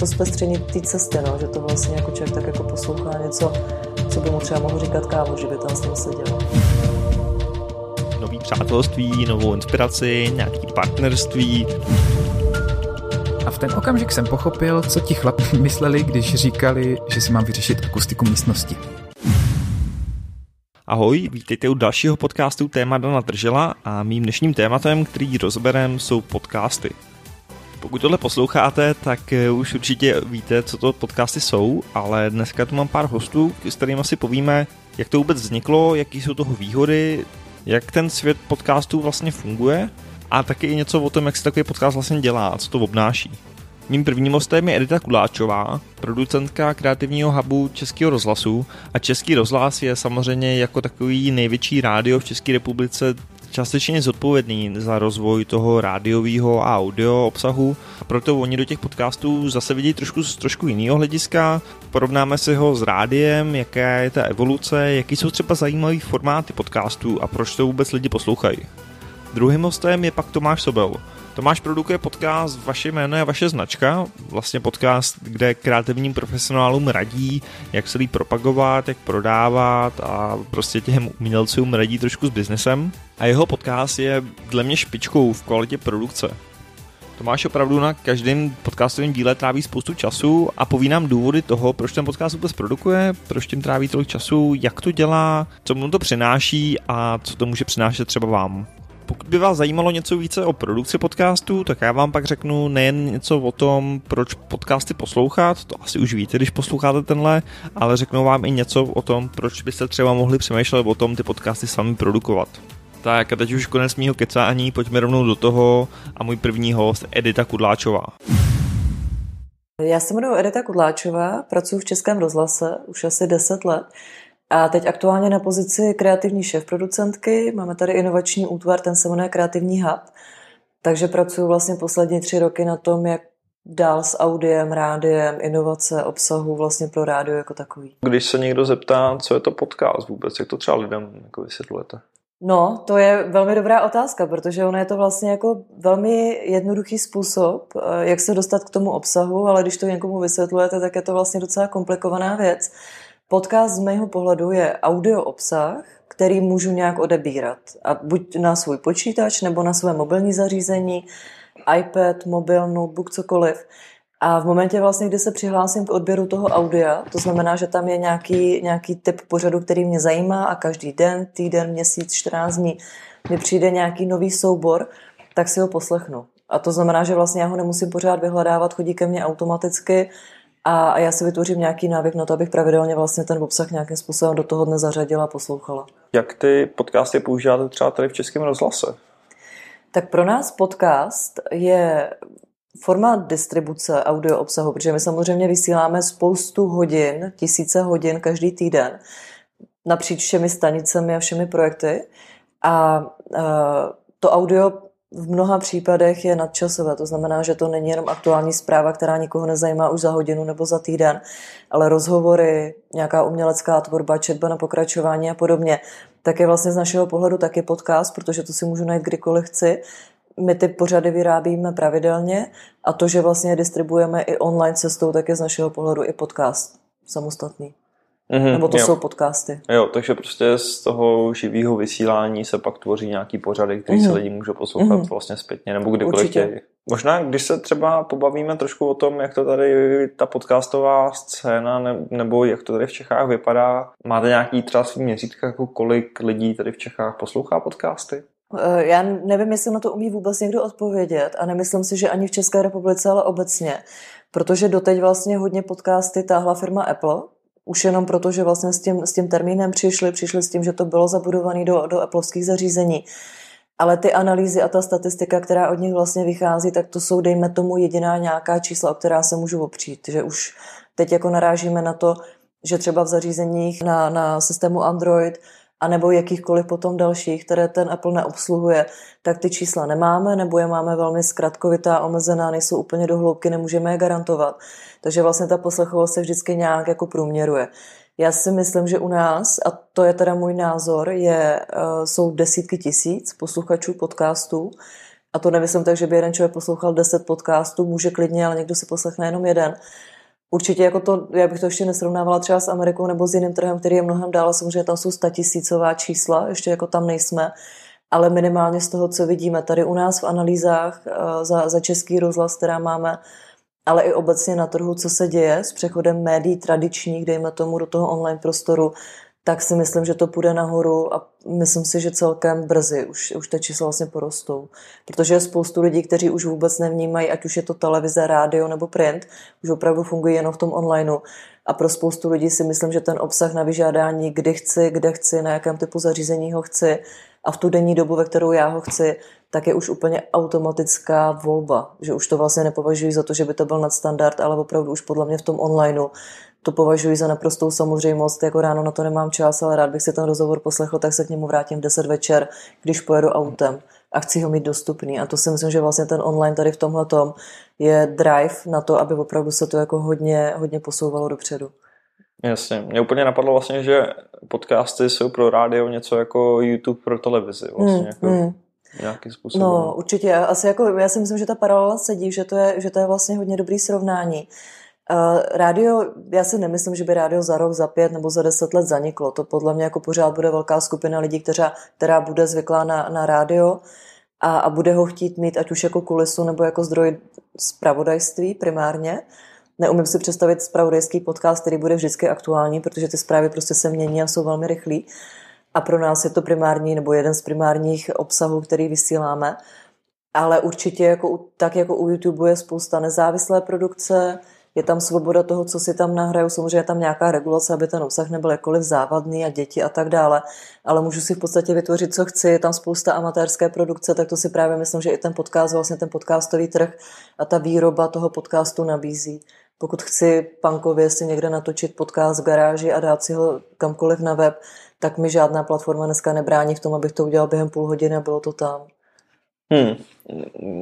to zpestření té cesty, no, že to vlastně jako člověk tak jako poslouchá něco, co by mu třeba mohl říkat kámo, že by tam s ním seděl. Nový přátelství, novou inspiraci, nějaký partnerství. A v ten okamžik jsem pochopil, co ti chlapi mysleli, když říkali, že si mám vyřešit akustiku místnosti. Ahoj, vítejte u dalšího podcastu Téma Dana Držela a mým dnešním tématem, který rozberem, jsou podcasty. Pokud tohle posloucháte, tak eh, už určitě víte, co to podcasty jsou, ale dneska tu mám pár hostů, s kterými si povíme, jak to vůbec vzniklo, jaký jsou toho výhody, jak ten svět podcastů vlastně funguje a taky i něco o tom, jak se takový podcast vlastně dělá a co to obnáší. Mým prvním hostem je Edita Kuláčová, producentka kreativního hubu Českého rozhlasu a Český rozhlas je samozřejmě jako takový největší rádio v České republice částečně zodpovědný za rozvoj toho rádiového a audio obsahu proto oni do těch podcastů zase vidí trošku z trošku jiného hlediska. Porovnáme si ho s rádiem, jaká je ta evoluce, jaký jsou třeba zajímavý formáty podcastů a proč to vůbec lidi poslouchají. Druhým hostem je pak Tomáš Sobel. Tomáš produkuje podcast Vaše jméno je vaše značka, vlastně podcast, kde kreativním profesionálům radí, jak se líp propagovat, jak prodávat a prostě těm umělcům radí trošku s biznesem. A jeho podcast je dle mě špičkou v kvalitě produkce. Tomáš opravdu na každém podcastovém díle tráví spoustu času a poví nám důvody toho, proč ten podcast vůbec produkuje, proč tím tráví tolik času, jak to dělá, co mu to přináší a co to může přinášet třeba vám. Pokud by vás zajímalo něco více o produkci podcastu, tak já vám pak řeknu nejen něco o tom, proč podcasty poslouchat, to asi už víte, když posloucháte tenhle, ale řeknu vám i něco o tom, proč byste třeba mohli přemýšlet o tom ty podcasty sami produkovat. Tak a teď už konec mýho kecání, pojďme rovnou do toho a můj první host Edita Kudláčová. Já se jmenuji Edita Kudláčová, pracuji v Českém rozhlase už asi 10 let a teď aktuálně na pozici kreativní šéf producentky. Máme tady inovační útvar, ten se jmenuje Kreativní hub. Takže pracuji vlastně poslední tři roky na tom, jak dál s audiem, rádiem, inovace, obsahu vlastně pro rádio jako takový. Když se někdo zeptá, co je to podcast vůbec, jak to třeba lidem jako vysvětlujete? No, to je velmi dobrá otázka, protože ono je to vlastně jako velmi jednoduchý způsob, eh, jak se dostat k tomu obsahu, ale když to někomu vysvětlujete, tak je to vlastně docela komplikovaná věc. Podcast z mého pohledu je audio obsah, který můžu nějak odebírat. A buď na svůj počítač, nebo na své mobilní zařízení, iPad, mobil, notebook, cokoliv. A v momentě vlastně, kdy se přihlásím k odběru toho audia, to znamená, že tam je nějaký, nějaký typ pořadu, který mě zajímá a každý den, týden, měsíc, 14 dní mi přijde nějaký nový soubor, tak si ho poslechnu. A to znamená, že vlastně já ho nemusím pořád vyhledávat, chodí ke mně automaticky a, já si vytvořím nějaký návyk na to, abych pravidelně vlastně ten obsah nějakým způsobem do toho dne zařadila a poslouchala. Jak ty podcasty používáte třeba tady v Českém rozhlase? Tak pro nás podcast je forma distribuce audio obsahu, protože my samozřejmě vysíláme spoustu hodin, tisíce hodin každý týden napříč všemi stanicemi a všemi projekty. A to audio v mnoha případech je nadčasové. To znamená, že to není jenom aktuální zpráva, která nikoho nezajímá už za hodinu nebo za týden, ale rozhovory, nějaká umělecká tvorba, četba na pokračování a podobně. Tak je vlastně z našeho pohledu taky podcast, protože to si můžu najít kdykoliv chci. My ty pořady vyrábíme pravidelně a to, že vlastně distribuujeme i online cestou, tak je z našeho pohledu i podcast samostatný. Mm-hmm, Nebo to jo. jsou podcasty. Jo, takže prostě z toho živého vysílání se pak tvoří nějaký pořady, který mm-hmm. se lidi můžou poslouchat mm-hmm. vlastně zpětně nebo kdykoliv chtějí. Možná, když se třeba pobavíme trošku o tom, jak to tady ta podcastová scéna ne, nebo jak to tady v Čechách vypadá, máte nějaký třeba svý měřítka, jako kolik lidí tady v Čechách poslouchá podcasty? Eh, já nevím, jestli na to umí vůbec někdo odpovědět a nemyslím si, že ani v České republice, ale obecně. Protože doteď vlastně hodně podcasty táhla firma Apple, už jenom proto, že vlastně s tím, s tím termínem přišli, přišli s tím, že to bylo zabudované do, do Appleovských zařízení. Ale ty analýzy a ta statistika, která od nich vlastně vychází, tak to jsou, dejme tomu, jediná nějaká čísla, o která se můžu opřít. Že už teď jako narážíme na to, že třeba v zařízeních na, na systému Android anebo jakýchkoliv potom dalších, které ten Apple neobsluhuje, tak ty čísla nemáme, nebo je máme velmi zkratkovitá, omezená, nejsou úplně do hloubky, nemůžeme je garantovat. Takže vlastně ta poslechovost se vždycky nějak jako průměruje. Já si myslím, že u nás, a to je teda můj názor, je, eh, jsou desítky tisíc posluchačů podcastů A to nemyslím tak, že by jeden člověk poslouchal 10 podcastů, může klidně, ale někdo si poslechne jenom jeden. Určitě jako to, já bych to ještě nesrovnávala třeba s Amerikou nebo s jiným trhem, který je mnohem dál, samozřejmě tam jsou statisícová čísla, ještě jako tam nejsme, ale minimálně z toho, co vidíme tady u nás v analýzách eh, za, za český rozhlas, která máme, ale i obecně na trhu, co se děje s přechodem médií tradičních, dejme tomu, do toho online prostoru, tak si myslím, že to půjde nahoru a myslím si, že celkem brzy už, už ty čísla vlastně porostou. Protože je spoustu lidí, kteří už vůbec nevnímají, ať už je to televize, rádio nebo print, už opravdu fungují jenom v tom onlineu. A pro spoustu lidí si myslím, že ten obsah na vyžádání, kdy chci, kde chci, na jakém typu zařízení ho chci a v tu denní dobu, ve kterou já ho chci, tak je už úplně automatická volba. Že už to vlastně nepovažuji za to, že by to byl nadstandard, ale opravdu už podle mě v tom onlineu to považuji za naprostou samozřejmost, jako ráno na to nemám čas, ale rád bych si ten rozhovor poslechl, tak se k němu vrátím v 10 večer, když pojedu autem a chci ho mít dostupný. A to si myslím, že vlastně ten online tady v tomhle tom je drive na to, aby opravdu se to jako hodně, hodně posouvalo dopředu. Jasně. Mě úplně napadlo vlastně, že podcasty jsou pro rádio něco jako YouTube pro televizi. Vlastně, mm, jako... Mm nějakým způsobem. No, určitě. Asi jako, já si myslím, že ta paralela sedí, že to je, že to je vlastně hodně dobrý srovnání. Rádio, já si nemyslím, že by rádio za rok, za pět nebo za deset let zaniklo. To podle mě jako pořád bude velká skupina lidí, která, která bude zvyklá na, na rádio a, a bude ho chtít mít ať už jako kulisu nebo jako zdroj zpravodajství primárně. Neumím si představit zpravodajský podcast, který bude vždycky aktuální, protože ty zprávy prostě se mění a jsou velmi rychlí. A pro nás je to primární nebo jeden z primárních obsahů, který vysíláme. Ale určitě jako, tak jako u YouTube je spousta nezávislé produkce, je tam svoboda toho, co si tam nahraju, samozřejmě je tam nějaká regulace, aby ten obsah nebyl jakkoliv závadný a děti a tak dále, ale můžu si v podstatě vytvořit, co chci, je tam spousta amatérské produkce, tak to si právě myslím, že i ten podcast, vlastně ten podcastový trh a ta výroba toho podcastu nabízí. Pokud chci punkově si někde natočit podcast v garáži a dát si ho kamkoliv na web, tak mi žádná platforma dneska nebrání v tom, abych to udělal během půl hodiny a bylo to tam. Hmm.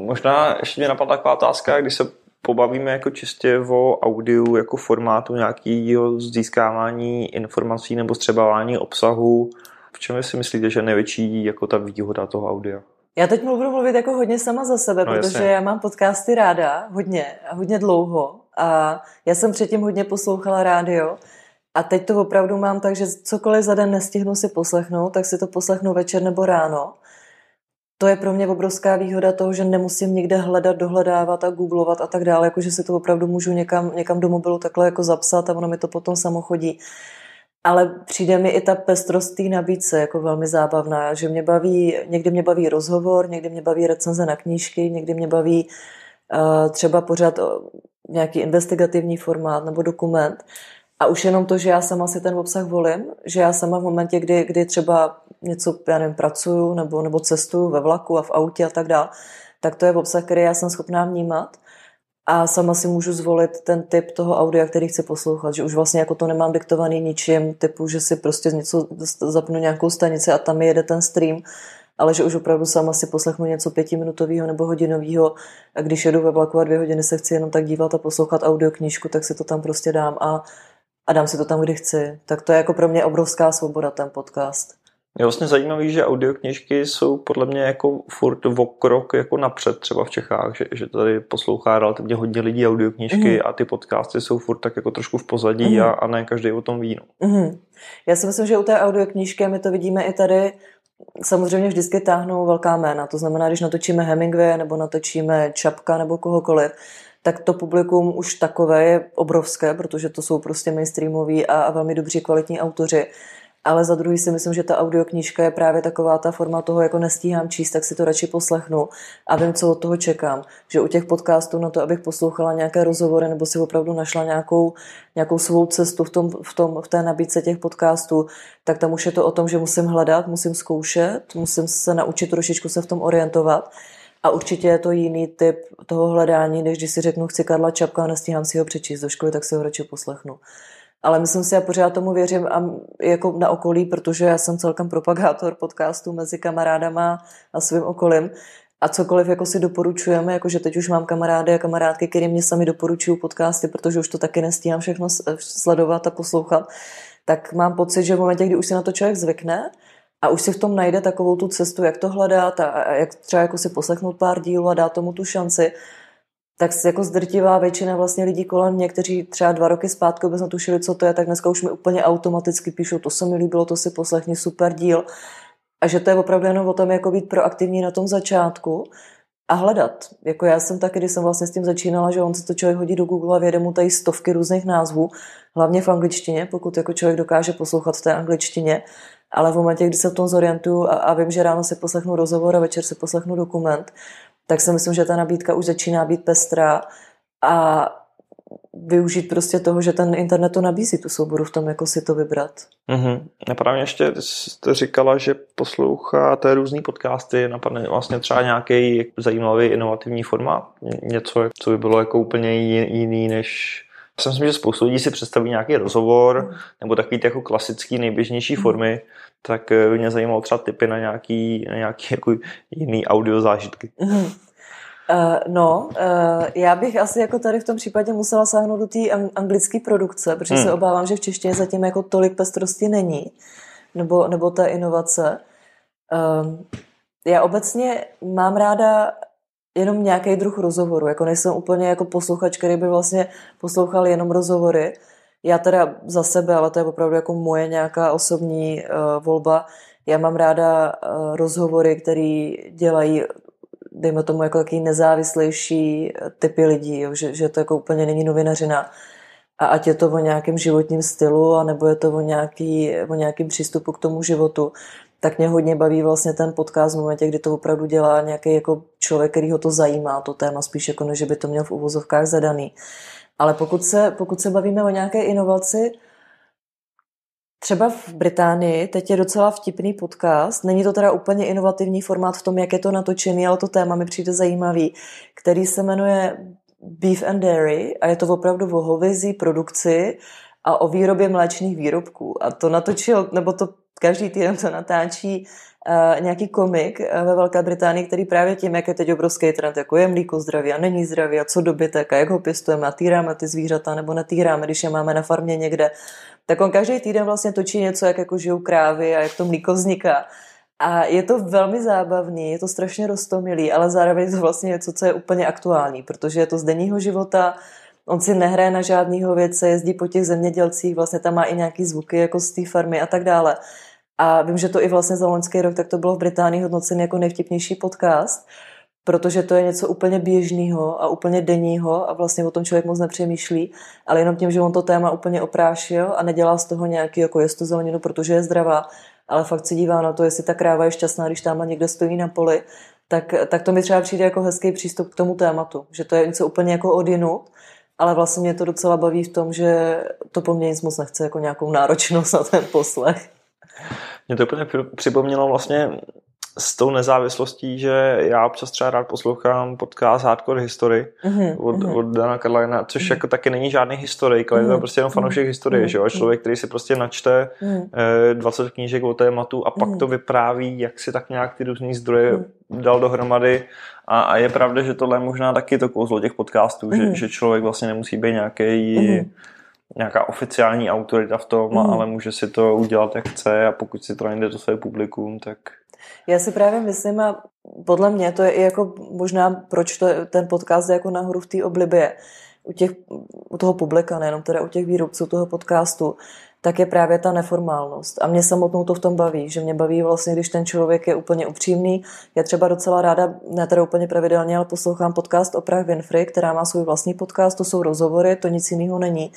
Možná ještě mě napadla taková otázka, když se pobavíme jako čistě o audiu jako formátu nějakého získávání informací nebo střebávání obsahu. V čem si myslíte, že je největší jako ta výhoda toho audia? Já teď budu mluvit jako hodně sama za sebe, no, protože jasně. já mám podcasty ráda hodně a hodně dlouho a já jsem předtím hodně poslouchala rádio a teď to opravdu mám tak, že cokoliv za den nestihnu si poslechnout, tak si to poslechnu večer nebo ráno to je pro mě obrovská výhoda toho, že nemusím někde hledat, dohledávat a googlovat a tak dále, jakože si to opravdu můžu někam, někam do mobilu takhle jako zapsat a ono mi to potom samo chodí. Ale přijde mi i ta pestrost té nabídce jako velmi zábavná, že mě baví, někdy mě baví rozhovor, někdy mě baví recenze na knížky, někdy mě baví uh, třeba pořád nějaký investigativní formát nebo dokument. A už jenom to, že já sama si ten obsah volím, že já sama v momentě, kdy, kdy třeba něco, já nevím, pracuju nebo, nebo cestuju ve vlaku a v autě a tak dále, tak to je obsah, který já jsem schopná vnímat a sama si můžu zvolit ten typ toho audia, který chci poslouchat, že už vlastně jako to nemám diktovaný ničím, typu, že si prostě něco zapnu nějakou stanici a tam jede ten stream, ale že už opravdu sama si poslechnu něco pětiminutového nebo hodinového a když jedu ve vlaku a dvě hodiny se chci jenom tak dívat a poslouchat audioknížku, tak si to tam prostě dám a, a dám si to tam, kdy chci. Tak to je jako pro mě obrovská svoboda, ten podcast. Je vlastně zajímavý, že audioknižky jsou podle mě jako furt o krok jako napřed třeba v Čechách, že, že tady poslouchá relativně hodně lidí audioknižky mm. a ty podcasty jsou furt tak jako trošku v pozadí mm. a, a ne každý o tom ví. No. Mm. Já si myslím, že u té audioknižky, my to vidíme i tady, samozřejmě vždycky táhnou velká jména. To znamená, když natočíme Hemingway nebo natočíme Čapka nebo kohokoliv, tak to publikum už takové je obrovské, protože to jsou prostě mainstreamoví a, a velmi dobří kvalitní autoři ale za druhý si myslím, že ta audioknížka je právě taková ta forma toho, jako nestíhám číst, tak si to radši poslechnu a vím, co od toho čekám. Že u těch podcastů na to, abych poslouchala nějaké rozhovory nebo si opravdu našla nějakou, nějakou svou cestu v, tom, v, tom, v té nabídce těch podcastů, tak tam už je to o tom, že musím hledat, musím zkoušet, musím se naučit trošičku se v tom orientovat. A určitě je to jiný typ toho hledání, než když si řeknu, chci Karla Čapka a nestíhám si ho přečíst do školy, tak si ho radši poslechnu. Ale myslím si, já pořád tomu věřím a jako na okolí, protože já jsem celkem propagátor podcastu mezi kamarádama a svým okolím. A cokoliv jako si doporučujeme, jakože teď už mám kamarády a kamarádky, které mě sami doporučují podcasty, protože už to taky nestíhám všechno sledovat a poslouchat, tak mám pocit, že v momentě, kdy už se na to člověk zvykne a už si v tom najde takovou tu cestu, jak to hledat a jak třeba jako si poslechnout pár dílů a dát tomu tu šanci, tak jako zdrtivá většina vlastně lidí kolem mě, kteří třeba dva roky zpátky vůbec netušili, co to je, tak dneska už mi úplně automaticky píšou, to se mi líbilo, to si poslechni, super díl. A že to je opravdu jenom o tom, jako být proaktivní na tom začátku a hledat. Jako já jsem taky, když jsem vlastně s tím začínala, že on si to člověk hodí do Google a věde mu tady stovky různých názvů, hlavně v angličtině, pokud jako člověk dokáže poslouchat v té angličtině, ale v momentě, kdy se v tom zorientuju a, a vím, že ráno si poslechnu rozhovor a večer si poslechnu dokument, tak si myslím, že ta nabídka už začíná být pestrá a využít prostě toho, že ten internet to nabízí, tu souboru v tom, jako si to vybrat. Mm-hmm. A právě ještě jste říkala, že posloucháte různý podcasty, napadne vlastně třeba nějaký zajímavý inovativní formát, něco, co by bylo jako úplně jiný než já si myslím, že spoustu lidí si představí nějaký rozhovor mm. nebo takový ty jako klasický nejběžnější mm. formy, tak eh, mě zajímalo třeba typy na nějaký, na nějaký jako jiný audio zážitky. Mm. Uh, no, uh, já bych asi jako tady v tom případě musela sáhnout do té anglické produkce, protože hmm. se obávám, že v češtině zatím jako tolik pestrosti není, nebo, nebo ta inovace. Um, já obecně mám ráda jenom nějaký druh rozhovoru, jako nejsem úplně jako posluchač, který by vlastně poslouchal jenom rozhovory. Já teda za sebe, ale to je opravdu jako moje nějaká osobní uh, volba. Já mám ráda uh, rozhovory, které dělají dejme tomu jako takový nezávislejší typy lidí, jo, že, že to jako úplně není novinařina. A ať je to o nějakém životním stylu, anebo je to o, nějaký, o nějakým přístupu k tomu životu, tak mě hodně baví vlastně ten podcast v momentě, kdy to opravdu dělá nějaký jako člověk, který ho to zajímá, to téma, spíš jako než by to měl v uvozovkách zadaný. Ale pokud se, pokud se bavíme o nějaké inovaci, Třeba v Británii teď je docela vtipný podcast, není to teda úplně inovativní formát v tom, jak je to natočený, ale to téma mi přijde zajímavý, který se jmenuje Beef and Dairy a je to opravdu o hovězí produkci a o výrobě mléčných výrobků. A to natočil, nebo to každý týden to natáčí uh, nějaký komik uh, ve Velké Británii, který právě tím, jak je teď obrovský trend, jako je mlíko zdraví a není zdraví a co dobytek a jak ho pěstujeme a týráme ty zvířata nebo netýráme, když je máme na farmě někde, tak on každý týden vlastně točí něco, jak jako žijou krávy a jak to mlíko vzniká. A je to velmi zábavný, je to strašně rostomilý, ale zároveň je to vlastně něco, co je úplně aktuální, protože je to z denního života, on si nehraje na žádného věce, jezdí po těch zemědělcích, vlastně tam má i nějaký zvuky jako z té farmy a tak dále. A vím, že to i vlastně za loňský rok, tak to bylo v Británii hodnocený jako nejvtipnější podcast, protože to je něco úplně běžného a úplně denního a vlastně o tom člověk moc nepřemýšlí, ale jenom tím, že on to téma úplně oprášil a nedělá z toho nějaký jako jest zeleninu, protože je zdravá, ale fakt se dívá na to, jestli ta kráva je šťastná, když tam někde stojí na poli, tak, tak to mi třeba přijde jako hezký přístup k tomu tématu, že to je něco úplně jako odinut, ale vlastně mě to docela baví v tom, že to po mně nic moc nechce jako nějakou náročnost na ten poslech. Mě to úplně připomnělo vlastně s tou nezávislostí, že já občas třeba rád poslouchám podcast Hardcore History mm-hmm. od, mm-hmm. od Dana Carlina, což mm-hmm. jako taky není žádný historik, ale mm-hmm. je to mhm. prostě jenom fanoušek mm-hmm. historie, mm-hmm. že jo? Mhm. Člověk, který si prostě načte mm-hmm. 20 knížek o tématu a pak mm-hmm. to vypráví, jak si tak nějak ty různý zdroje mm-hmm. dal dohromady a, a je pravda, že tohle je možná taky to kouzlo těch podcastů, mm-hmm. že, že člověk vlastně nemusí být nějaký mm-hmm nějaká oficiální autorita v tom, mm. ale může si to udělat jak chce a pokud si to najde to své publikum, tak já si právě myslím, a podle mě to je i jako možná, proč to, ten podcast je jako nahoru v té oblibě u, těch, u toho publika, nejenom teda u těch výrobců toho podcastu, tak je právě ta neformálnost. A mě samotnou to v tom baví, že mě baví vlastně, když ten člověk je úplně upřímný. Já třeba docela ráda, ne teda úplně pravidelně, ale poslouchám podcast o Prach Winfrey, která má svůj vlastní podcast, to jsou rozhovory, to nic jiného není.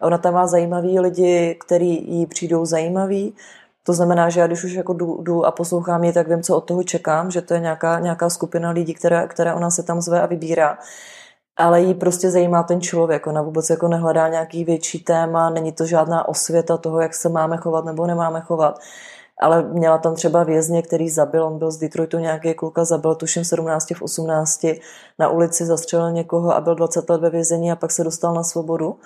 Ona tam má zajímavý lidi, kteří jí přijdou zajímaví to znamená, že já když už jako jdu, jdu a poslouchám ji, tak vím, co od toho čekám, že to je nějaká, nějaká skupina lidí, která, která ona se tam zve a vybírá. Ale jí prostě zajímá ten člověk. Ona vůbec jako nehledá nějaký větší téma, není to žádná osvěta toho, jak se máme chovat nebo nemáme chovat. Ale měla tam třeba vězně, který zabil, on byl z Detroitu nějaký kluka, zabil tuším 17 v 18, na ulici zastřelil někoho a byl 20 let ve vězení a pak se dostal na svobodu.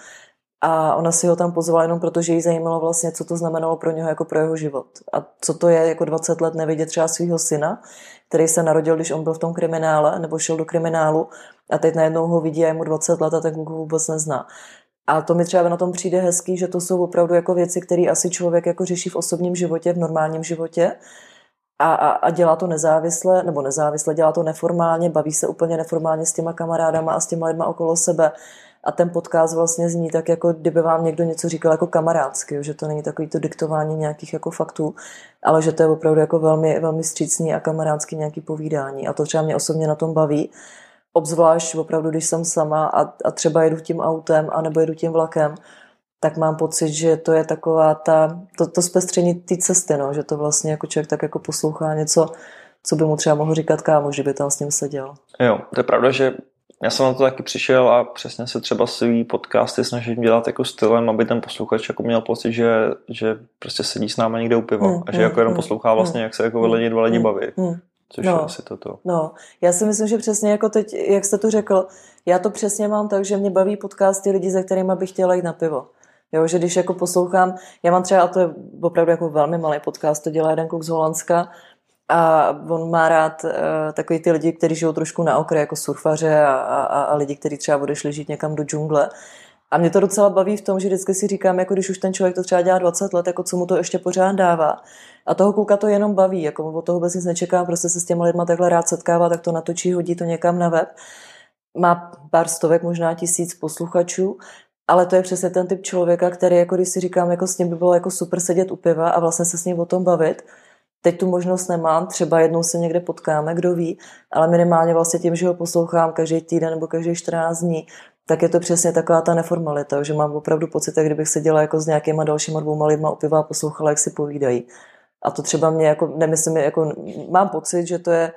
A ona si ho tam pozvala jenom proto, že jí zajímalo vlastně, co to znamenalo pro něho jako pro jeho život. A co to je jako 20 let nevidět třeba svého syna, který se narodil, když on byl v tom kriminále, nebo šel do kriminálu a teď najednou ho vidí a je mu 20 let a ten ho vůbec nezná. A to mi třeba na tom přijde hezký, že to jsou opravdu jako věci, které asi člověk jako řeší v osobním životě, v normálním životě a, a, a dělá to nezávisle, nebo nezávisle, dělá to neformálně, baví se úplně neformálně s těma kamarádama a s těma lidma okolo sebe. A ten podcast vlastně zní tak, jako kdyby vám někdo něco říkal jako kamarádsky, že to není takový to diktování nějakých jako faktů, ale že to je opravdu jako velmi, velmi střícný a kamarádský nějaký povídání. A to třeba mě osobně na tom baví. Obzvlášť opravdu, když jsem sama a, a třeba jedu tím autem a nebo jedu tím vlakem, tak mám pocit, že to je taková ta, to, to zpestření té cesty, no, že to vlastně jako člověk tak jako poslouchá něco, co by mu třeba mohl říkat kámo, že by tam s ním seděl. Jo, to je pravda, že já jsem na to taky přišel a přesně se třeba svý podcasty snažím dělat jako stylem, aby ten posluchač jako měl pocit, že, že prostě sedí s námi někde u piva mm, a že mm, jako jenom mm, poslouchá vlastně, mm, jak se jako mm, lidi dva lidi mm, baví. Mm, Což no, je asi toto. No, já si myslím, že přesně jako teď, jak jste to řekl, já to přesně mám tak, že mě baví podcasty lidi, se kterými bych chtěla jít na pivo. Jo, že když jako poslouchám, já mám třeba, a to je opravdu jako velmi malý podcast, to dělá jeden kluk z Holandska, a on má rád uh, takový ty lidi, kteří žijou trošku na okraji, jako surfaře a, a, a lidi, kteří třeba odešli žít někam do džungle. A mě to docela baví v tom, že vždycky si říkám, jako když už ten člověk to třeba dělá 20 let, jako co mu to ještě pořád dává. A toho kluka to jenom baví, jako od toho vůbec nic nečeká, prostě se s těma lidma takhle rád setkává, tak to natočí, hodí to někam na web. Má pár stovek, možná tisíc posluchačů, ale to je přesně ten typ člověka, který, jako když si říkám, jako s ním by bylo jako super sedět u piva a vlastně se s ním o tom bavit, Teď tu možnost nemám, třeba jednou se někde potkáme, kdo ví, ale minimálně vlastně tím, že ho poslouchám každý týden nebo každý 14 dní, tak je to přesně taková ta neformalita, že mám opravdu pocit, jak kdybych seděla jako s nějakýma dalšíma dvouma lidma u piva a poslouchala, jak si povídají. A to třeba mě jako, nemyslím, jako, mám pocit, že to je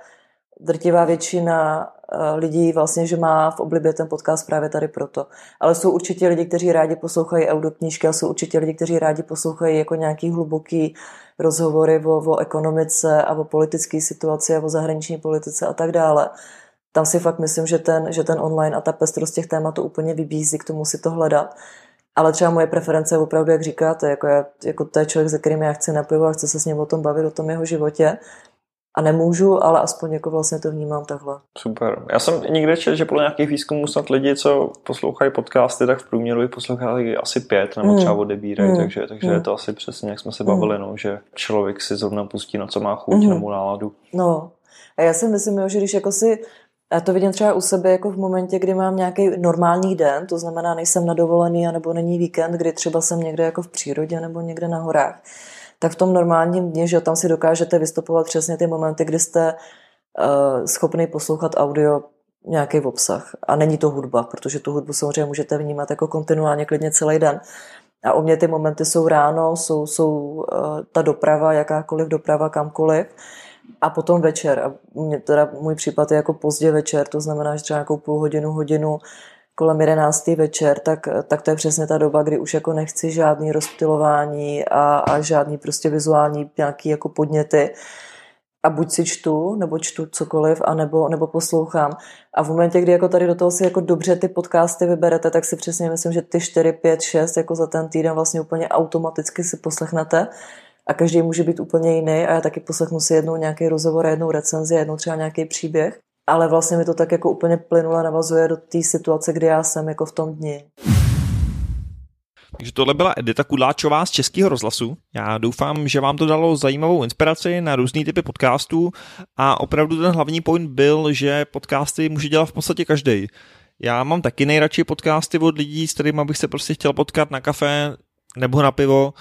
drtivá většina eh, lidí vlastně, že má v oblibě ten podcast právě tady proto. Ale jsou určitě lidi, kteří rádi poslouchají audioknížky a jsou určitě lidi, kteří rádi poslouchají jako nějaký hluboký rozhovory o, o ekonomice a o politické situaci a o zahraniční politice a tak dále. Tam si fakt myslím, že ten, že ten online a ta pestrost těch tématů úplně vybízí k tomu si to hledat. Ale třeba moje preference je opravdu, jak říkáte, jako, já, jako to je člověk, se kterým já chci napivo a chci se s ním o tom bavit, o tom jeho životě a nemůžu, ale aspoň jako vlastně to vnímám takhle. Super. Já jsem někde četl, že podle nějakých výzkumů snad lidi, co poslouchají podcasty, tak v průměru jich poslouchají asi pět nebo mm. třeba odebírají, mm. takže, takže mm. je to asi přesně, jak jsme se bavili, mm. no, že člověk si zrovna pustí, na co má chuť, mm. nebo náladu. No. A já si myslím, že když jako si já to vidím třeba u sebe jako v momentě, kdy mám nějaký normální den, to znamená, nejsem na dovolený, nebo není víkend, kdy třeba jsem někde jako v přírodě nebo někde na horách tak v tom normálním dni, že tam si dokážete vystupovat přesně ty momenty, kdy jste uh, schopný poslouchat audio nějaký obsah. A není to hudba, protože tu hudbu samozřejmě můžete vnímat jako kontinuálně klidně celý den. A u mě ty momenty jsou ráno, jsou, jsou uh, ta doprava, jakákoliv doprava kamkoliv. A potom večer. A mě teda můj případ je jako pozdě večer, to znamená, že třeba nějakou půl hodinu, hodinu kolem 11. večer, tak, tak to je přesně ta doba, kdy už jako nechci žádný rozptilování a, a žádný prostě vizuální nějaký jako podněty. A buď si čtu, nebo čtu cokoliv, a nebo, nebo poslouchám. A v momentě, kdy jako tady do toho si jako dobře ty podcasty vyberete, tak si přesně myslím, že ty 4, 5, 6 jako za ten týden vlastně úplně automaticky si poslechnete a každý může být úplně jiný a já taky poslechnu si jednou nějaký rozhovor, jednou recenzi, jednou třeba nějaký příběh ale vlastně mi to tak jako úplně plynule navazuje do té situace, kdy já jsem jako v tom dni. Takže tohle byla Edita Kudláčová z Českého rozhlasu. Já doufám, že vám to dalo zajímavou inspiraci na různé typy podcastů a opravdu ten hlavní point byl, že podcasty může dělat v podstatě každý. Já mám taky nejradši podcasty od lidí, s kterými bych se prostě chtěl potkat na kafe nebo na pivo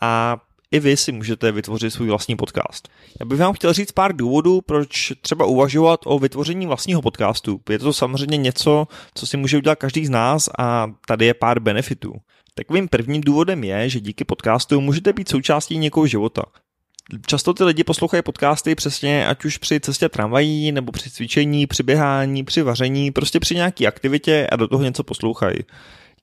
a i vy si můžete vytvořit svůj vlastní podcast. Já bych vám chtěl říct pár důvodů, proč třeba uvažovat o vytvoření vlastního podcastu. Je to samozřejmě něco, co si může udělat každý z nás a tady je pár benefitů. Takovým prvním důvodem je, že díky podcastu můžete být součástí někoho života. Často ty lidi poslouchají podcasty přesně ať už při cestě tramvají, nebo při cvičení, při běhání, při vaření, prostě při nějaké aktivitě a do toho něco poslouchají.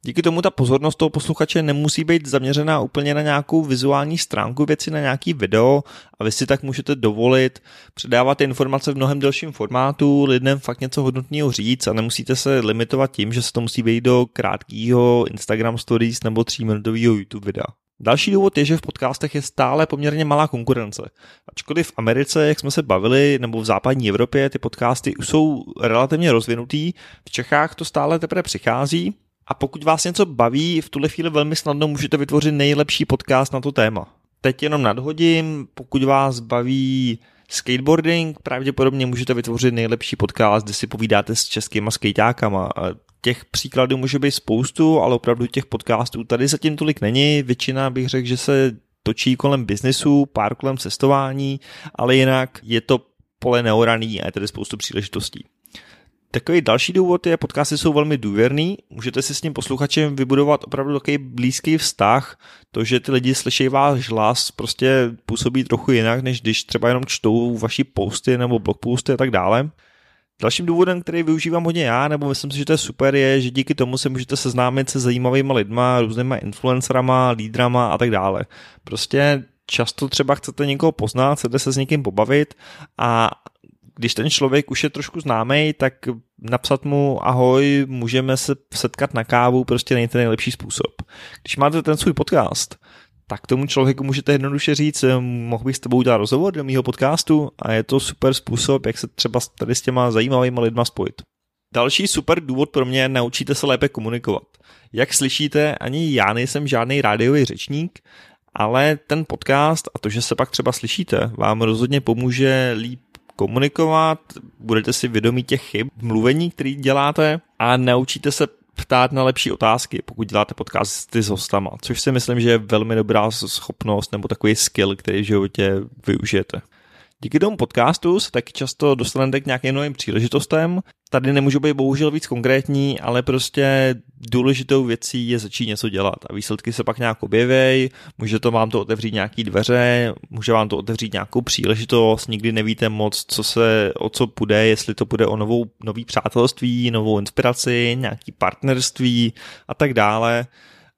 Díky tomu ta pozornost toho posluchače nemusí být zaměřená úplně na nějakou vizuální stránku věci, na nějaký video a vy si tak můžete dovolit předávat informace v mnohem delším formátu, lidem fakt něco hodnotného říct a nemusíte se limitovat tím, že se to musí vejít do krátkého Instagram stories nebo tříminutového YouTube videa. Další důvod je, že v podcastech je stále poměrně malá konkurence. Ačkoliv v Americe, jak jsme se bavili, nebo v západní Evropě ty podcasty už jsou relativně rozvinutý, v Čechách to stále teprve přichází A pokud vás něco baví, v tuhle chvíli velmi snadno můžete vytvořit nejlepší podcast na to téma. Teď jenom nadhodím, pokud vás baví skateboarding, pravděpodobně můžete vytvořit nejlepší podcast, kde si povídáte s českýma skejťákama. Těch příkladů může být spoustu, ale opravdu těch podcastů tady zatím tolik není. Většina bych řekl, že se točí kolem biznesu, pár kolem cestování, ale jinak je to pole neoraný a je tady spoustu příležitostí. Takový další důvod je, podcasty jsou velmi důvěrný, můžete si s tím posluchačem vybudovat opravdu takový blízký vztah, to, že ty lidi slyší váš hlas, prostě působí trochu jinak, než když třeba jenom čtou vaši posty nebo blogposty a tak dále. Dalším důvodem, který využívám hodně já, nebo myslím si, že to je super, je, že díky tomu se můžete seznámit se zajímavými lidma, různýma influencerama, lídrama a tak dále. Prostě často třeba chcete někoho poznat, chcete se s někým pobavit a když ten člověk už je trošku známý, tak napsat mu ahoj, můžeme se setkat na kávu, prostě není ten nejlepší způsob. Když máte ten svůj podcast, tak tomu člověku můžete jednoduše říct, mohl bych s tebou udělat rozhovor do mého podcastu a je to super způsob, jak se třeba tady s těma zajímavými lidma spojit. Další super důvod pro mě je naučíte se lépe komunikovat. Jak slyšíte, ani já nejsem žádný rádiový řečník, ale ten podcast a to, že se pak třeba slyšíte, vám rozhodně pomůže líp komunikovat, budete si vědomí těch chyb v mluvení, který děláte a naučíte se ptát na lepší otázky, pokud děláte podcasty s hostama, což si myslím, že je velmi dobrá schopnost nebo takový skill, který v životě využijete. Díky tomu podcastu se taky často dostanete k nějakým novým příležitostem. Tady nemůžu být bohužel víc konkrétní, ale prostě důležitou věcí je začít něco dělat a výsledky se pak nějak objeví, může to vám to otevřít nějaký dveře, může vám to otevřít nějakou příležitost, nikdy nevíte moc, co se, o co půjde, jestli to bude o novou, nový přátelství, novou inspiraci, nějaký partnerství a tak dále,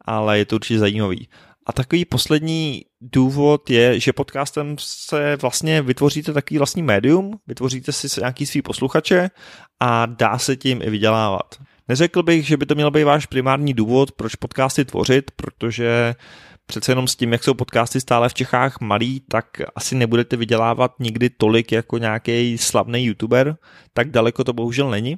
ale je to určitě zajímavý. A takový poslední důvod je, že podcastem se vlastně vytvoříte takový vlastní médium, vytvoříte si nějaký svý posluchače a dá se tím i vydělávat. Neřekl bych, že by to měl být váš primární důvod, proč podcasty tvořit, protože přece jenom s tím, jak jsou podcasty stále v Čechách malý, tak asi nebudete vydělávat nikdy tolik jako nějaký slavný youtuber, tak daleko to bohužel není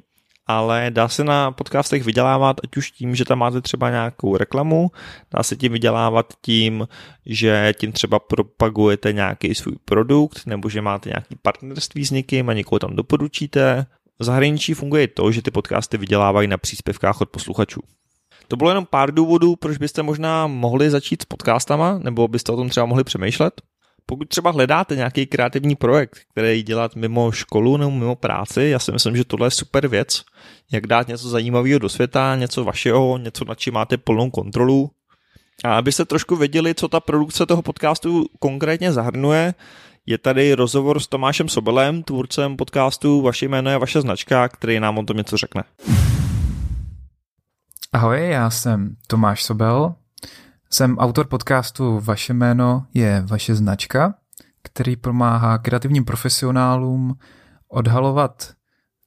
ale dá se na podcastech vydělávat, ať už tím, že tam máte třeba nějakou reklamu, dá se tím vydělávat tím, že tím třeba propagujete nějaký svůj produkt, nebo že máte nějaký partnerství s někým a někoho tam doporučíte. V zahraničí funguje to, že ty podcasty vydělávají na příspěvkách od posluchačů. To bylo jenom pár důvodů, proč byste možná mohli začít s podcastama, nebo byste o tom třeba mohli přemýšlet. Pokud třeba hledáte nějaký kreativní projekt, který dělat mimo školu nebo mimo práci, já si myslím, že tohle je super věc, jak dát něco zajímavého do světa, něco vašeho, něco, na čím máte plnou kontrolu. A abyste trošku věděli, co ta produkce toho podcastu konkrétně zahrnuje, je tady rozhovor s Tomášem Sobelem, tvůrcem podcastu Vaše jméno je vaše značka, který nám o tom něco řekne. Ahoj, já jsem Tomáš Sobel, jsem autor podcastu Vaše jméno je vaše značka, který pomáhá kreativním profesionálům odhalovat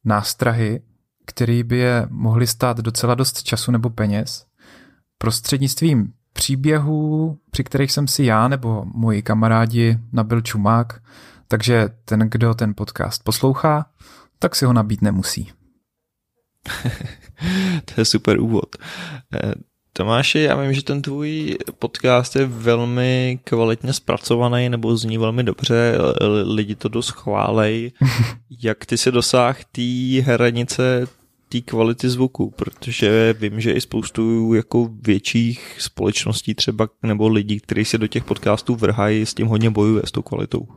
nástrahy, které by je mohly stát docela dost času nebo peněz, prostřednictvím příběhů, při kterých jsem si já nebo moji kamarádi nabil čumák, takže ten, kdo ten podcast poslouchá, tak si ho nabít nemusí. to je super úvod. Tomáši, já vím, že ten tvůj podcast je velmi kvalitně zpracovaný nebo zní velmi dobře, lidi to dost chválej. Jak ty se dosáh té hranice té kvality zvuku, protože vím, že i spoustu jako větších společností třeba nebo lidí, kteří se do těch podcastů vrhají, s tím hodně bojuje s tou kvalitou.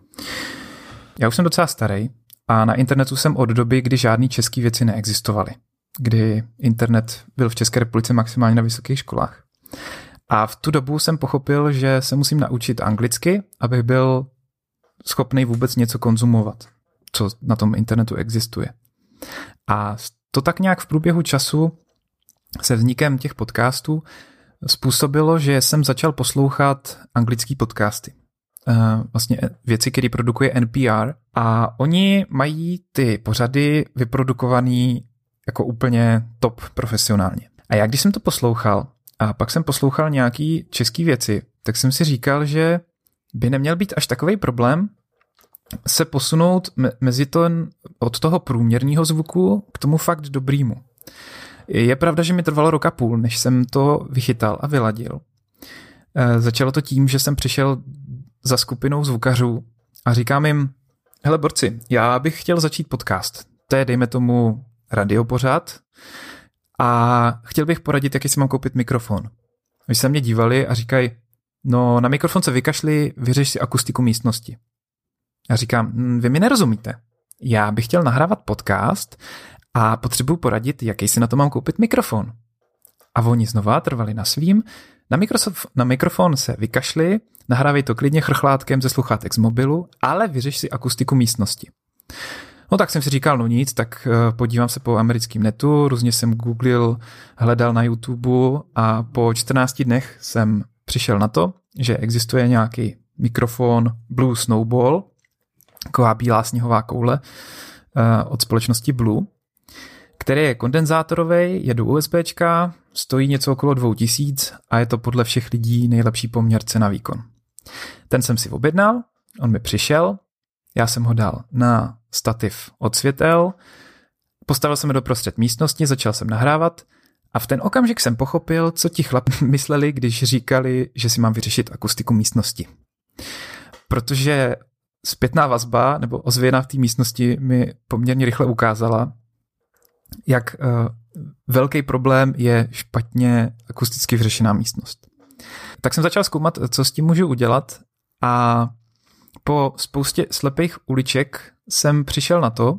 Já už jsem docela starý a na internetu jsem od doby, kdy žádný český věci neexistovaly kdy internet byl v České republice maximálně na vysokých školách. A v tu dobu jsem pochopil, že se musím naučit anglicky, abych byl schopný vůbec něco konzumovat, co na tom internetu existuje. A to tak nějak v průběhu času se vznikem těch podcastů způsobilo, že jsem začal poslouchat anglický podcasty. Eh, vlastně věci, které produkuje NPR a oni mají ty pořady vyprodukované jako úplně top profesionálně. A já když jsem to poslouchal a pak jsem poslouchal nějaký český věci, tak jsem si říkal, že by neměl být až takový problém se posunout mezi to od toho průměrného zvuku k tomu fakt dobrýmu. Je pravda, že mi trvalo roka půl, než jsem to vychytal a vyladil. E, začalo to tím, že jsem přišel za skupinou zvukařů a říkám jim, hele borci, já bych chtěl začít podcast. To je, dejme tomu, radiopořád a chtěl bych poradit, jaký si mám koupit mikrofon. Vy se mě dívali a říkají, no na mikrofon se vykašli, vyřeš si akustiku místnosti. Já říkám, hm, vy mi nerozumíte. Já bych chtěl nahrávat podcast a potřebuji poradit, jaký si na to mám koupit mikrofon. A oni znova trvali na svým, na, mikrosof, na mikrofon se vykašli, nahrávej to klidně chrchlátkem ze sluchátek z mobilu, ale vyřeš si akustiku místnosti. No tak jsem si říkal, no nic, tak eh, podívám se po americkém netu, různě jsem googlil, hledal na YouTube a po 14 dnech jsem přišel na to, že existuje nějaký mikrofon Blue Snowball, taková bílá sněhová koule eh, od společnosti Blue, který je kondenzátorový, je do USB, stojí něco okolo 2000 a je to podle všech lidí nejlepší poměr cena výkon. Ten jsem si objednal, on mi přišel, já jsem ho dal na stativ od světel, postavil jsem ho do prostřed místnosti, začal jsem nahrávat a v ten okamžik jsem pochopil, co ti chlapi mysleli, když říkali, že si mám vyřešit akustiku místnosti. Protože zpětná vazba nebo ozvěna v té místnosti mi poměrně rychle ukázala, jak uh, velký problém je špatně akusticky vyřešená místnost. Tak jsem začal zkoumat, co s tím můžu udělat a po spoustě slepých uliček jsem přišel na to,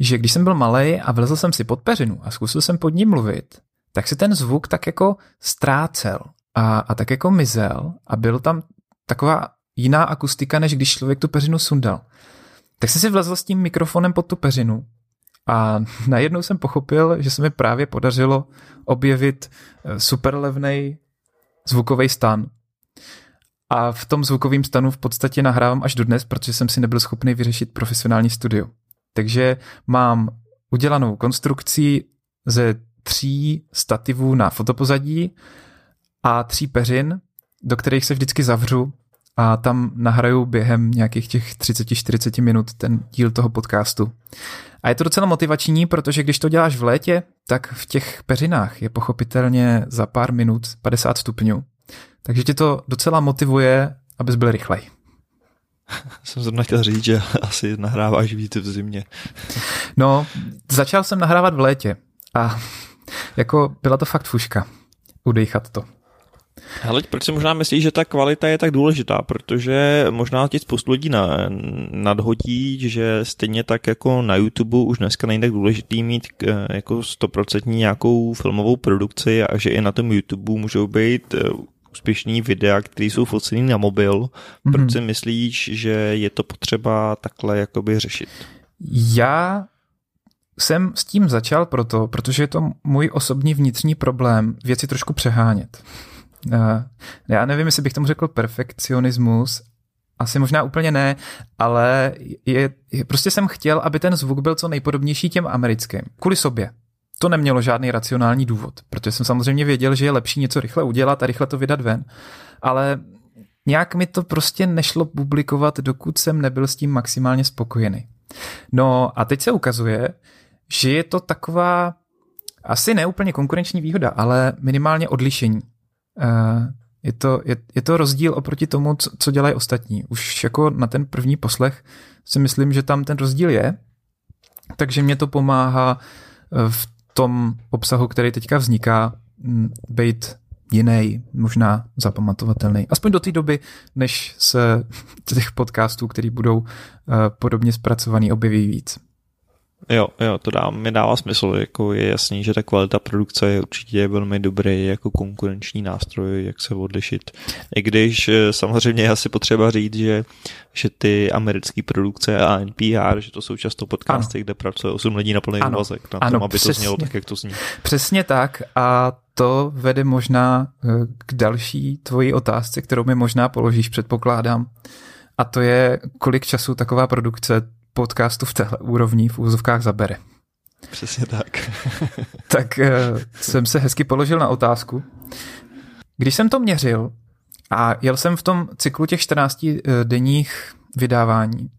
že když jsem byl malý a vlezl jsem si pod peřinu a zkusil jsem pod ním mluvit, tak se ten zvuk tak jako ztrácel a, a tak jako mizel a byl tam taková jiná akustika, než když člověk tu peřinu sundal. Tak jsem si vlezl s tím mikrofonem pod tu peřinu a najednou jsem pochopil, že se mi právě podařilo objevit eh, super levný zvukový stan. A v tom zvukovém stanu v podstatě nahrávám až dodnes, protože jsem si nebyl schopný vyřešit profesionální studio. Takže mám udělanou konstrukci ze tří stativů na fotopozadí a tří peřin, do kterých se vždycky zavřu a tam nahraju během nějakých těch 30-40 minut ten díl toho podcastu. A je to docela motivační, protože když to děláš v létě, tak v těch peřinách je pochopitelně za pár minut 50 stupňů. Takže tě to docela motivuje, abys byl rychlej. Jsem zrovna chtěl říct, že asi nahráváš víc v zimě. No, začal jsem nahrávat v létě a jako byla to fakt fuška udejchat to. Ale proč si možná myslíš, že ta kvalita je tak důležitá? Protože možná ti spoustu lidí na, nadhodí, že stejně tak jako na YouTube už dneska není tak důležitý mít eh, jako stoprocentní nějakou filmovou produkci a že i na tom YouTube můžou být eh, úspěšný videa, které jsou focený na mobil. Mm-hmm. Proč si myslíš, že je to potřeba takhle jakoby řešit? Já jsem s tím začal proto, protože je to můj osobní vnitřní problém věci trošku přehánět. Eh, já nevím, jestli bych tomu řekl perfekcionismus, asi možná úplně ne, ale je, je, prostě jsem chtěl, aby ten zvuk byl co nejpodobnější těm americkým. Kvůli sobě. To nemělo žádný racionální důvod, protože jsem samozřejmě věděl, že je lepší něco rychle udělat a rychle to vydat ven, ale nějak mi to prostě nešlo publikovat, dokud jsem nebyl s tím maximálně spokojený. No a teď se ukazuje, že je to taková asi neúplně konkurenční výhoda, ale minimálně odlišení. Eh, je to, je, je to rozdíl oproti tomu, co, co dělají ostatní. Už jako na ten první poslech si myslím, že tam ten rozdíl je, takže mě to pomáhá eh, v tom obsahu, který teďka vzniká, být jiný, možná zapamatovatelný. Aspoň do té doby, než se těch podcastů, které budou eh, podobně zpracovaný, objeví víc. Jo, jo, to dá, mi dává smysl, jako je jasný, že ta kvalita produkce je určitě velmi dobrý jako konkurenční nástroj, jak se odlišit. I když eh, samozřejmě je asi potřeba říct, že, že ty americké produkce a NPR, že to jsou často podcasty, ano. kde pracuje 8 lidí na plný úvazek, na ano, tom, aby přesně, to znělo tak, jak to zní. Přesně tak a to vede možná eh, k další tvoji otázce, kterou mi možná položíš, předpokládám. A to je, kolik času taková produkce podcastu v téhle úrovni v úzovkách zabere. Přesně tak. tak uh, jsem se hezky položil na otázku. Když jsem to měřil a jel jsem v tom cyklu těch 14 uh, denních vydávání,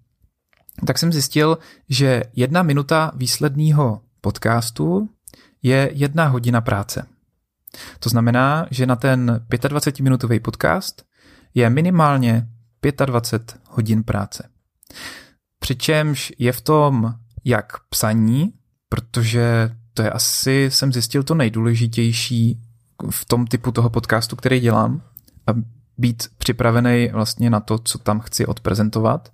tak jsem zjistil, že jedna minuta výsledného podcastu je jedna hodina práce. To znamená, že na ten 25-minutový podcast je minimálně 25 hodin práce. Přičemž je v tom jak psaní, protože to je asi, jsem zjistil, to nejdůležitější v tom typu toho podcastu, který dělám, a být připravený vlastně na to, co tam chci odprezentovat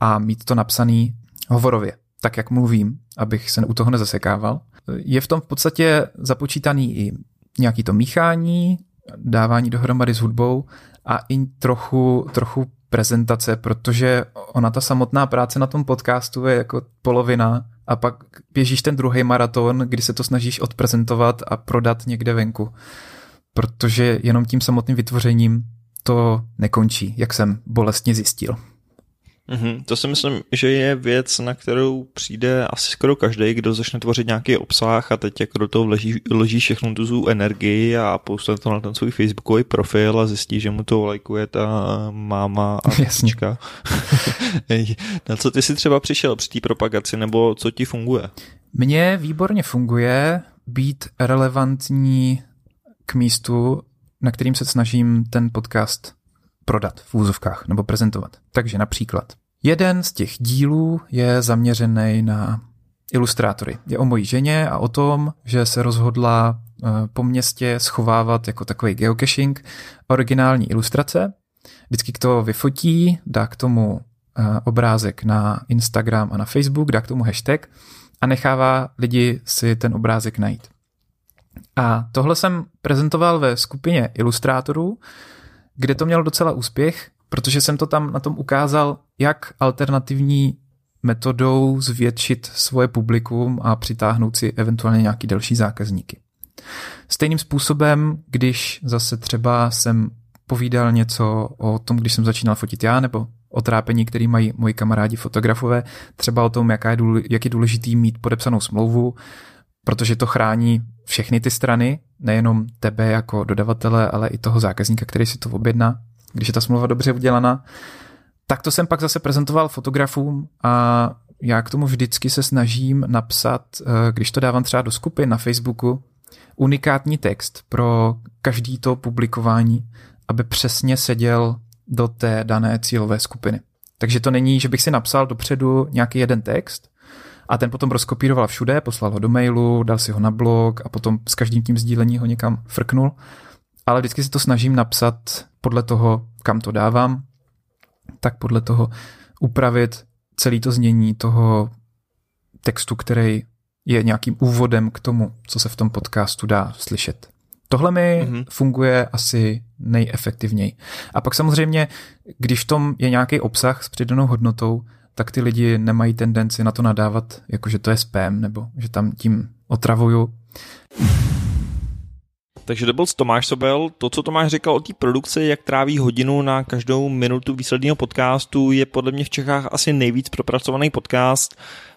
a mít to napsaný hovorově, tak jak mluvím, abych se u toho nezasekával. Je v tom v podstatě započítaný i nějaký to míchání, dávání dohromady s hudbou a i trochu, trochu prezentace, protože ona ta samotná práce na tom podcastu je jako polovina a pak běžíš ten druhý maraton, kdy se to snažíš odprezentovat a prodat někde venku. Protože jenom tím samotným vytvořením to nekončí, jak jsem bolestně zjistil. Mm-hmm. To si myslím, že je věc, na kterou přijde asi skoro každý, kdo začne tvořit nějaký obsah a teď jako do toho vloží, vloží všechnu tu energii a postane to na ten svůj facebookový profil a zjistí, že mu to lajkuje ta máma a tečka. na co ty si třeba přišel při té propagaci nebo co ti funguje? Mně výborně funguje být relevantní k místu, na kterým se snažím ten podcast prodat v úzovkách nebo prezentovat. Takže například jeden z těch dílů je zaměřený na ilustrátory. Je o mojí ženě a o tom, že se rozhodla eh, po městě schovávat jako takový geocaching originální ilustrace. Vždycky to vyfotí, dá k tomu eh, obrázek na Instagram a na Facebook, dá k tomu hashtag a nechává lidi si ten obrázek najít. A tohle jsem prezentoval ve skupině ilustrátorů, kde to mělo docela úspěch, protože jsem to tam na tom ukázal, jak alternativní metodou zvětšit svoje publikum a přitáhnout si eventuálně nějaký další zákazníky. Stejným způsobem, když zase třeba jsem povídal něco o tom, když jsem začínal fotit já, nebo o trápení, který mají moji kamarádi fotografové, třeba o tom, jaká je jak je důležitý mít podepsanou smlouvu, protože to chrání všechny ty strany, nejenom tebe jako dodavatele, ale i toho zákazníka, který si to objedná, když je ta smlouva dobře udělaná. Tak to jsem pak zase prezentoval fotografům a já k tomu vždycky se snažím napsat, eh, když to dávám třeba do skupin na Facebooku, unikátní text pro každý to publikování, aby přesně seděl do té dané cílové skupiny. Takže to není, že bych si napsal dopředu nějaký jeden text, a ten potom rozkopíroval všude, poslal ho do mailu, dal si ho na blog a potom s každým tím sdílení ho někam frknul. Ale vždycky si to snažím napsat podle toho, kam to dávám, tak podle toho upravit celý to znění toho textu, který je nějakým úvodem k tomu, co se v tom podcastu dá slyšet. Tohle mi mm-hmm. funguje asi nejefektivněji. A pak samozřejmě, když v tom je nějaký obsah s přidanou hodnotou, tak ty lidi nemají tendenci na to nadávat, jakože to je spam, nebo že tam tím otravuju. Takže to byl Tomáš Sobel. To, co Tomáš říkal o té produkci, jak tráví hodinu na každou minutu výsledného podcastu, je podle mě v Čechách asi nejvíc propracovaný podcast.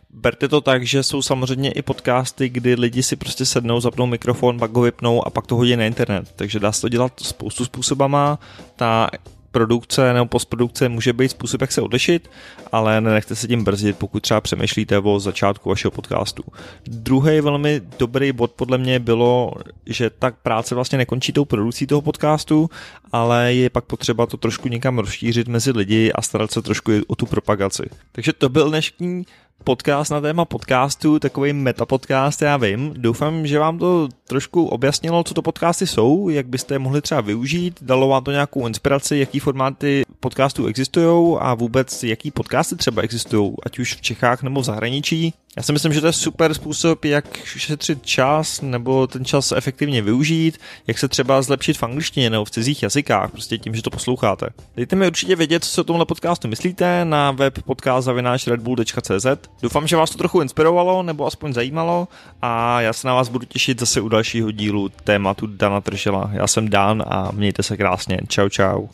Berte to tak, že jsou samozřejmě i podcasty, kdy lidi si prostě sednou, zapnou mikrofon, pak ho vypnou a pak to hodí na internet. Takže dá se to dělat spoustu způsobama. Ta produkce nebo postprodukce může být způsob, jak se odlišit, ale nenechte se tím brzdit, pokud třeba přemýšlíte o začátku vašeho podcastu. Druhý velmi dobrý bod podle mě bylo, že tak práce vlastně nekončí tou produkcí toho podcastu, ale je pak potřeba to trošku někam rozšířit mezi lidi a starat se trošku o tu propagaci. Takže to byl dnešní podcast na téma podcastu, takový metapodcast, já vím. Doufám, že vám to trošku objasnilo, co to podcasty jsou, jak byste je mohli třeba využít, dalo vám to nějakou inspiraci, jaký formáty podcastů existují a vůbec jaký podcasty třeba existují, ať už v Čechách nebo v zahraničí. Já si myslím, že to je super způsob, jak šetřit čas nebo ten čas efektivně využít, jak se třeba zlepšit v angličtině nebo v cizích jazykách, prostě tím, že to posloucháte. Dejte mi určitě vědět, co si o tomhle podcastu myslíte na web podcast.redbull.cz. Doufám, že vás to trochu inspirovalo nebo aspoň zajímalo a já se na vás budu těšit zase u dalšího dílu tématu Dana Tržela. Já jsem Dan a mějte se krásně. Čau, čau.